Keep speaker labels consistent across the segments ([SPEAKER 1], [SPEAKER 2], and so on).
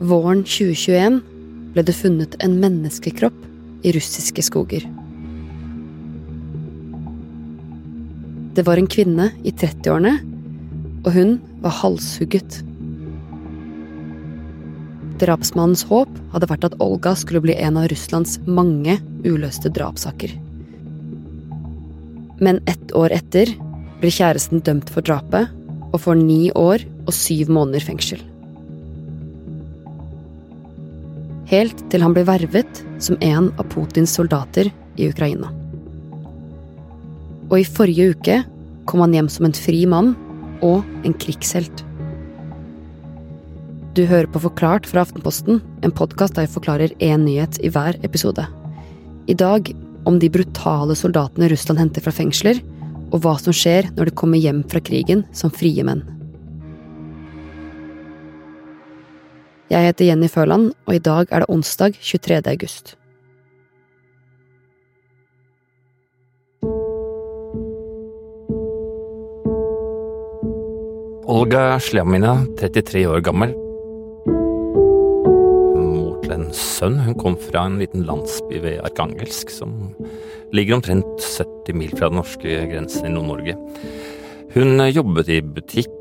[SPEAKER 1] Våren 2021 ble det funnet en menneskekropp i russiske skoger. Det var en kvinne i 30-årene, og hun var halshugget. Drapsmannens håp hadde vært at Olga skulle bli en av Russlands mange uløste drapssaker. Men ett år etter blir kjæresten dømt for drapet og får ni år og syv måneder fengsel. Helt til han blir vervet som en av Putins soldater i Ukraina. Og i forrige uke kom han hjem som en fri mann og en krigshelt. Du hører på Forklart fra Aftenposten, en podkast der jeg forklarer én nyhet i hver episode. I dag om de brutale soldatene Russland henter fra fengsler, og hva som skjer når de kommer hjem fra krigen som frie menn. Jeg heter Jenny Førland, og i dag er det onsdag 23. august.
[SPEAKER 2] Olga Sljamina, 33 år gammel. Mor til en sønn. Hun kom fra en liten landsby ved Arkangelsk, som ligger omtrent 70 mil fra den norske grensen i Nord-Norge. Hun jobbet i butikk,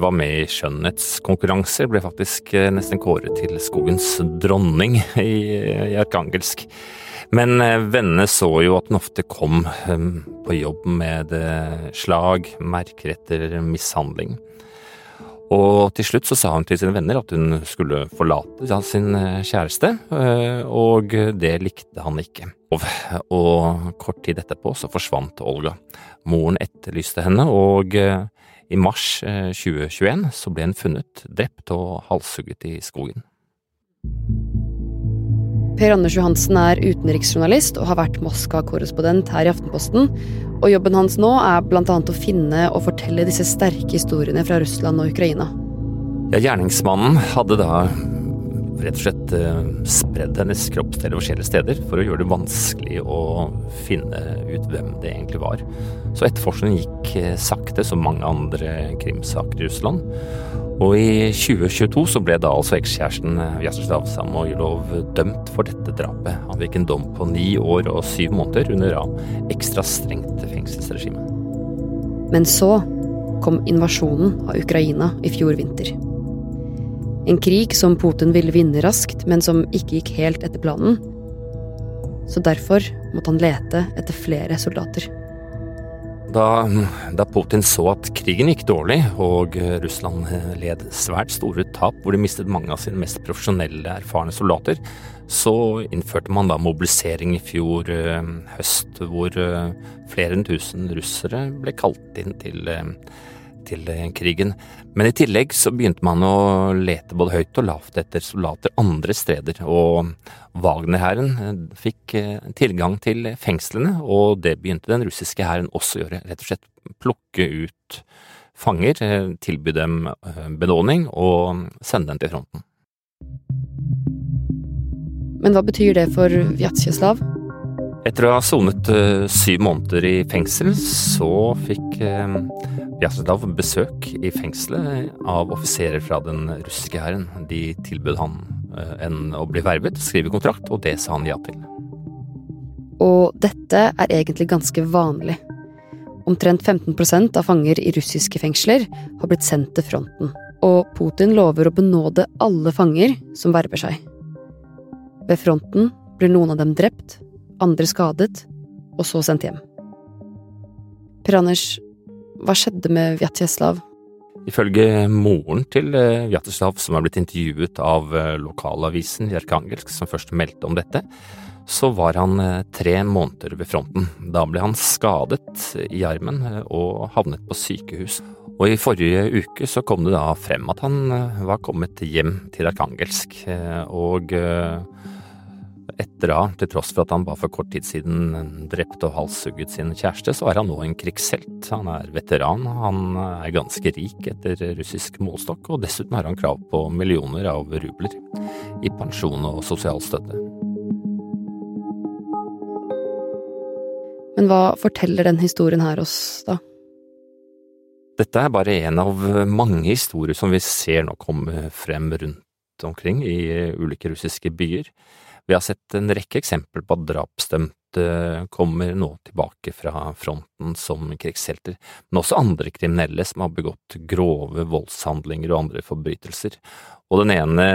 [SPEAKER 2] var med i skjønnhetskonkurranser, ble faktisk nesten kåret til skogens dronning i, i Arkangelsk. Men eh, vennene så jo at hun ofte kom eh, på jobb med eh, slag, merker etter mishandling. Og til slutt så sa hun til sine venner at hun skulle forlate sin kjæreste, og det likte han ikke. Og kort tid etterpå så forsvant Olga. Moren etterlyste henne, og i mars 2021 så ble hun funnet drept og halshugget i skogen.
[SPEAKER 1] Per Anders Johansen er utenriksjournalist og har vært Moskva-korrespondent her i Aftenposten. Og jobben hans nå er bl.a. å finne og fortelle disse sterke historiene fra Russland og Ukraina.
[SPEAKER 2] Ja, Gjerningsmannen hadde da rett og slett uh, spredd hennes kroppsdeler forskjellige steder for å gjøre det vanskelig å finne ut hvem det egentlig var. Så etterforskningen gikk uh, sakte, som mange andre krimsaker i Russland. Og i 2022 så ble da altså ekskjæresten eh, Vjatsjeslav Samoilov dømt for dette drapet. Han fikk en dom på ni år og syv måneder under av ekstra strengt fengselsregime.
[SPEAKER 1] Men så kom invasjonen av Ukraina i fjor vinter. En krig som Putin ville vinne raskt, men som ikke gikk helt etter planen. Så derfor måtte han lete etter flere soldater.
[SPEAKER 2] Da, da, Putin så at krigen gikk dårlig og Russland led svært store tap, hvor de mistet mange av sine mest profesjonelle, erfarne soldater, så innførte man da mobilisering i fjor øh, høst, hvor øh, flere enn tusen russere ble kalt inn til øh, til eh, krigen. Men i tillegg så begynte man å lete både høyt og lavt etter soldater andre steder. Og Wagner-hæren eh, fikk eh, tilgang til fengslene, og det begynte den russiske hæren også å gjøre. Rett og slett plukke ut fanger, tilby dem benådning og sende dem til fronten.
[SPEAKER 1] Men hva betyr det for Vjatsjeslav?
[SPEAKER 2] Etter å ha sonet syv måneder i fengsel, så fikk Vjaseslav besøk i fengselet av offiserer fra den russiske hæren. De tilbød han enn en å bli vervet, skrive kontrakt, og det sa han ja til.
[SPEAKER 1] Og dette er egentlig ganske vanlig. Omtrent 15% av fanger i russiske fengsler har blitt sendt til fronten. Og Putin lover å benåde alle fanger som verver seg. Ved fronten blir noen av dem drept, andre skadet, og så sendt hjem. Per Anders, hva skjedde med Vjatjeslav?
[SPEAKER 2] Ifølge moren til eh, Vjatjeslav, som er blitt intervjuet av eh, lokalavisen i Arkangelsk, som først meldte om dette, så var han eh, tre måneder ved fronten. Da ble han skadet i armen og havnet på sykehus. Og i forrige uke så kom det da frem at han var kommet hjem til Arkangelsk, og etter da, til tross for at han bare for kort tid siden drepte og halshugget sin kjæreste, så er han nå en krigshelt. Han er veteran, han er ganske rik etter russisk målstokk, og dessuten har han krav på millioner av rubler i pensjon og sosial støtte.
[SPEAKER 1] Men hva forteller den historien her oss, da?
[SPEAKER 2] Dette er bare en av mange historier som vi ser nå komme frem rundt rundt omkring i ulike russiske byer. Vi har sett en rekke eksempler på at drapsdømte kommer nå tilbake fra fronten som krigshelter, men også andre kriminelle som har begått grove voldshandlinger og andre forbrytelser. Og den ene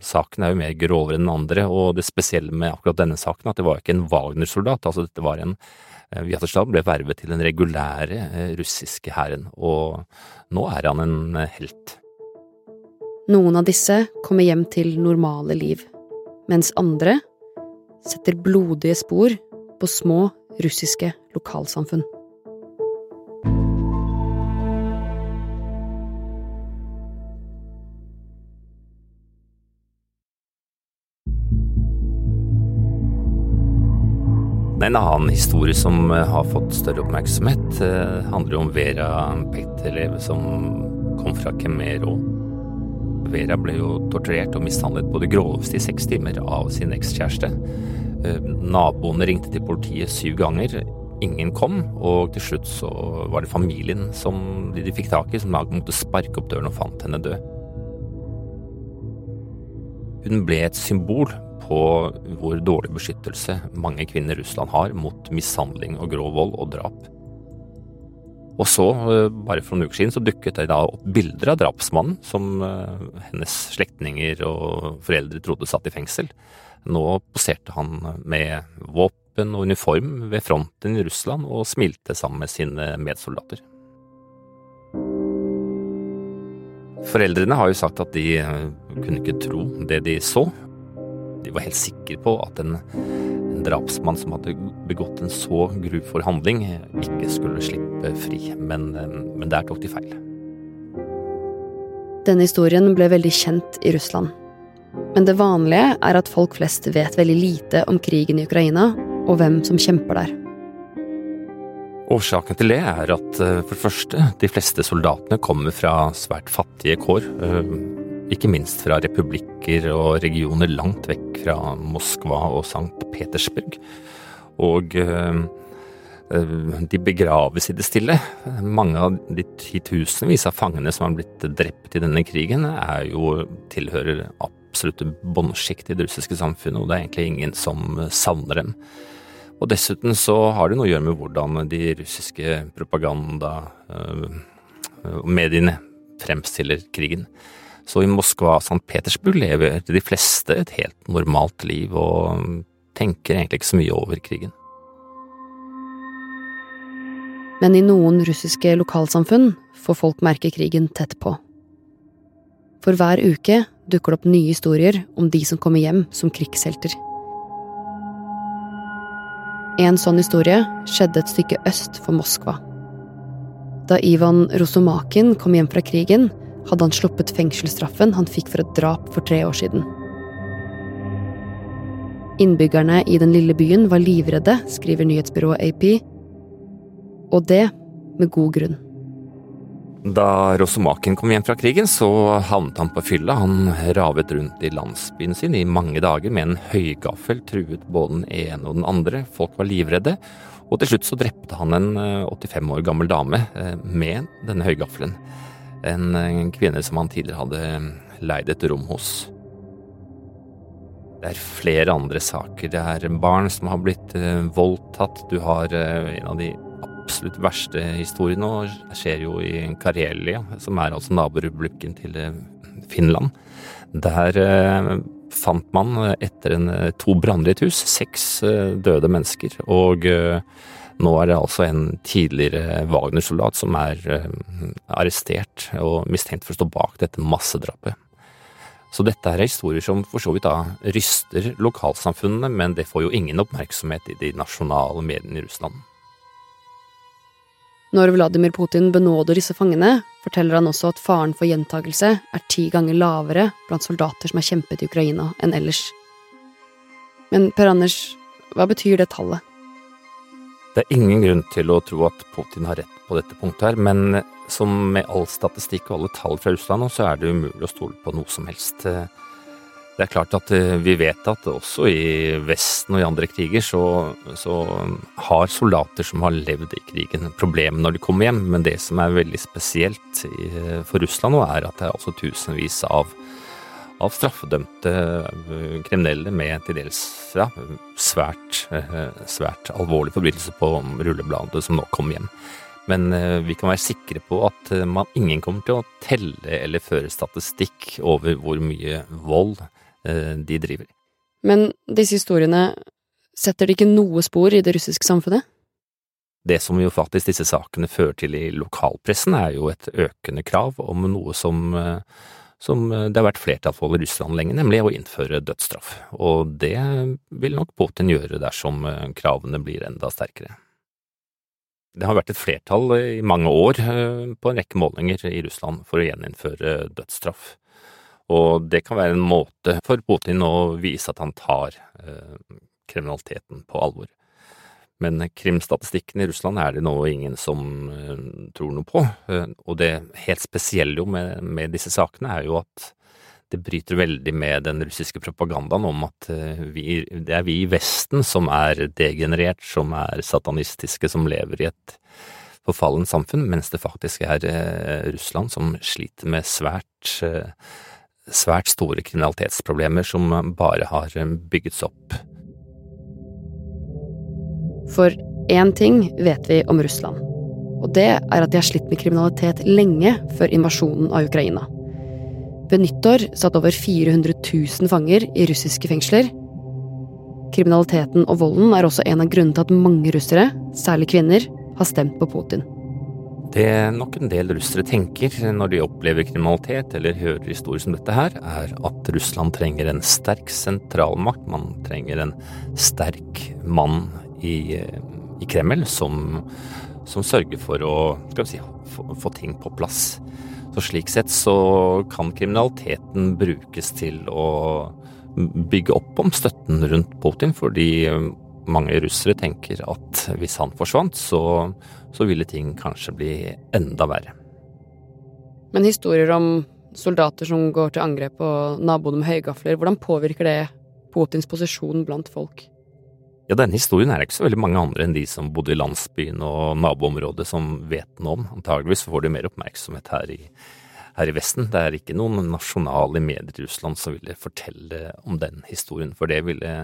[SPEAKER 2] saken er jo mer grovere enn den andre, og det spesielle med akkurat denne saken, er at det var ikke en Wagner-soldat, altså dette var en eh, Vyacheslav ble vervet til den regulære eh, russiske hæren, og nå er han en helt.
[SPEAKER 1] Noen av disse kommer hjem til normale liv mens andre setter blodige spor på små russiske lokalsamfunn.
[SPEAKER 2] En annen historie som har fått større oppmerksomhet, eh, handler om Vera Petterlev som kom fra Khmer og Vera ble jo torturert og mishandlet på det groveste i seks timer av sin ekskjæreste. Eh, naboene ringte til politiet syv ganger. Ingen kom, og til slutt så var det familien som de fikk tak i, som måtte sparke opp døren og fant henne død. Hun ble et symbol på hvor dårlig beskyttelse mange kvinner i Russland har mot mishandling og grov vold og drap. Og så, eh, bare for noen uker siden, så dukket det da opp bilder av drapsmannen som eh, hennes slektninger og foreldre trodde satt i fengsel. Nå poserte han med våpen og uniform ved fronten i Russland og smilte sammen med sine medsoldater. Foreldrene har jo sagt at de eh, kunne ikke tro det de så. De var helt sikre på at en en drapsmann som hadde begått en så grufull handling, ikke skulle slippe fri. Men, eh, men der tok de feil.
[SPEAKER 1] Denne historien ble veldig kjent i Russland. Men det vanlige er at folk flest vet veldig lite om krigen i Ukraina, og hvem som kjemper der.
[SPEAKER 2] Årsaken til det er at eh, for det første, de fleste soldatene kommer fra svært fattige kår. Eh, ikke minst fra republikker og regioner langt vekk fra Moskva og Sankt Petersburg. Og øh, de begraves i det stille. Mange av de titusenvis av fangene som har blitt drept i denne krigen, er jo tilhører absolutte båndsjikt i det russiske samfunnet, og det er egentlig ingen som savner dem. Og dessuten så har det noe å gjøre med hvordan de russiske propaganda og mediene fremstiller krigen. Så i Moskva og St. Petersburg lever de fleste et helt normalt liv og tenker egentlig ikke så mye over krigen.
[SPEAKER 1] Men i noen russiske lokalsamfunn får folk merke krigen tett på. For hver uke dukker det opp nye historier om de som kommer hjem som krigshelter. En sånn historie skjedde et stykke øst for Moskva. Da Ivan Rosomakin kom hjem fra krigen, hadde han sluppet fengselsstraffen han fikk for et drap for tre år siden. Innbyggerne i den lille byen var livredde, skriver nyhetsbyrået AP, og det med god grunn.
[SPEAKER 2] Da Rosomaken kom hjem fra krigen, så havnet han på fylla. Han ravet rundt i landsbyen sin i mange dager med en høygaffel, truet både den ene og den andre. Folk var livredde, og til slutt så drepte han en 85 eh, år gammel dame eh, med denne høygaffelen en kvinne som han tidligere hadde leid et rom hos. Det er flere andre saker. Det er barn som har blitt uh, voldtatt. Du har uh, en av de absolutt verste historiene, og det skjer jo i Karelia, som er altså naborepublikken til Finland. Der fant man etter en, to branner i et hus seks døde mennesker. og nå er det altså en tidligere Wagner-soldat som er eh, arrestert og mistenkt for å stå bak dette massedrapet. Så dette er historier som for så vidt da ryster lokalsamfunnene, men det får jo ingen oppmerksomhet i de nasjonale mediene i Russland.
[SPEAKER 1] Når Vladimir Putin benåder disse fangene, forteller han også at faren for gjentagelse er ti ganger lavere blant soldater som har kjempet i Ukraina, enn ellers. Men Per Anders, hva betyr det tallet?
[SPEAKER 2] Det er ingen grunn til å tro at Putin har rett på dette punktet her, men som med all statistikk og alle tall fra Russland, så er det umulig å stole på noe som helst. Det er klart at eh, vi vet at også i Vesten og i andre kriger så, så har soldater som har levd i krigen, problemer når de kommer hjem, men det som er veldig spesielt for Russland nå, er at det er altså tusenvis av av straffedømte kriminelle med til dels ja, svært, svært alvorlig forbrytelse på rullebladet som nå kom hjem. Men vi kan være sikre på at man, ingen kommer til å telle eller føre statistikk over hvor mye vold de driver.
[SPEAKER 1] Men disse historiene, setter de ikke noe spor i det russiske samfunnet?
[SPEAKER 2] Det som jo faktisk disse sakene fører til i lokalpressen, er jo et økende krav om noe som, eh, som det har vært flertall for i Russland lenge, nemlig å innføre dødsstraff. Og det vil nok Putin gjøre dersom eh, kravene blir enda sterkere. Det har vært et flertall i mange år eh, på en rekke målinger i Russland for å gjeninnføre dødsstraff. Og det kan være en måte for Putin å vise at han tar kriminaliteten på alvor. Men krimstatistikken i Russland er det nå ingen som uh, tror noe på. Uh, og det helt spesielle med, med, disse sakene er jo at det bryter veldig med den russiske propagandaen om at uh, vi, det er vi i Vesten som er degenerert, som er satanistiske, som lever i et forfallent samfunn, mens det faktisk er Russland som sliter med svært, svært store kriminalitetsproblemer som bare har bygget seg opp
[SPEAKER 1] for én ting vet vi om Russland, og det er at de har slitt med kriminalitet lenge før invasjonen av Ukraina. Ved nyttår satt over 400 000 fanger i russiske fengsler. Kriminaliteten og volden er også en av grunnene til at mange russere, særlig kvinner, har stemt på Putin.
[SPEAKER 2] Det nok en del russere tenker når de opplever kriminalitet eller hører historier som dette her, er at Russland trenger en sterk sentralmakt. Man trenger en sterk mann i, i Kreml som, som, sørger for å si, få, få ting på plass. Så slik sett så kan kriminaliteten brukes til å bygge opp om støtten rundt Putin, fordi mange russere tenker at hvis han forsvant, så, så ville ting kanskje bli enda verre.
[SPEAKER 1] Men historier om soldater som går til angrep og naboene med høygafler, hvordan påvirker det Putins posisjon blant folk?
[SPEAKER 2] Ja, denne historien er det ikke så veldig mange andre enn de som bodde i landsbyen og naboområdet som vet noe om. Antageligvis får de mer oppmerksomhet her i, her i Vesten. Det er ikke noen nasjonale medier i Russland som ville fortelle om den historien, for det ville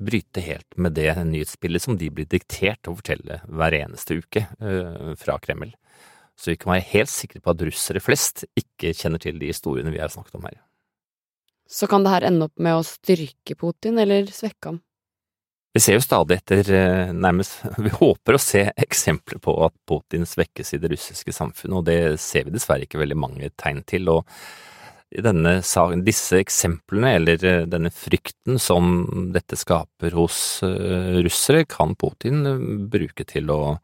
[SPEAKER 2] bryte helt med det nyhetsbildet som de blir diktert å fortelle hver eneste uke øh, fra Kreml. Så vi kan være helt sikre på at russere flest ikke kjenner til de historiene vi har snakket om her.
[SPEAKER 1] Så kan det her ende opp med å styrke Putin eller svekke ham?
[SPEAKER 2] Vi ser jo stadig etter eh, nærmest Vi håper å se eksempler på at Putin svekkes i det russiske samfunnet, og det ser vi dessverre ikke veldig mange tegn til. og denne, disse eksemplene, eller eh, denne frykten som dette skaper hos uh, russere, kan Putin bruke til å,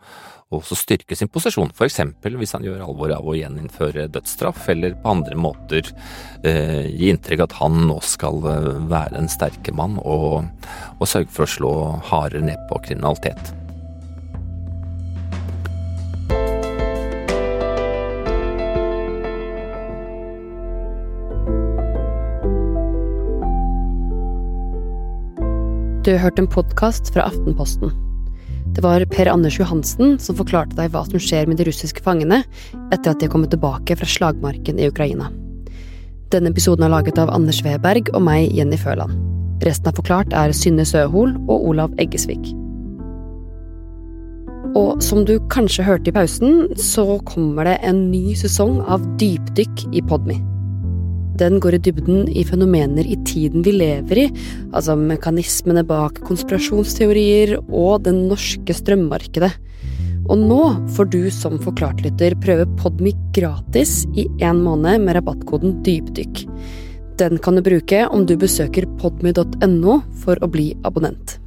[SPEAKER 2] også styrke sin posisjon, f.eks. hvis han gjør alvor av å gjeninnføre dødsstraff, eller på andre måter eh, gi inntrykk at han nå skal eh, være en sterke mann og, og sørge for å slå hardere ned på kriminalitet.
[SPEAKER 1] Du har hørt en podkast fra Aftenposten. Det var Per Anders Johansen som forklarte deg hva som skjer med de russiske fangene etter at de har kommet tilbake fra slagmarken i Ukraina. Denne episoden er laget av Anders Weberg og meg, Jenny Føland. Resten av Forklart er Synne Søhol og Olav Eggesvik. Og som du kanskje hørte i pausen, så kommer det en ny sesong av Dypdykk i Podmy. Den går i dybden i fenomener i tiden vi lever i, altså mekanismene bak konspirasjonsteorier og det norske strømmarkedet. Og nå får du som forklartlytter prøve Podmy gratis i én måned med rabattkoden DYPDYKK. Den kan du bruke om du besøker podmy.no for å bli abonnent.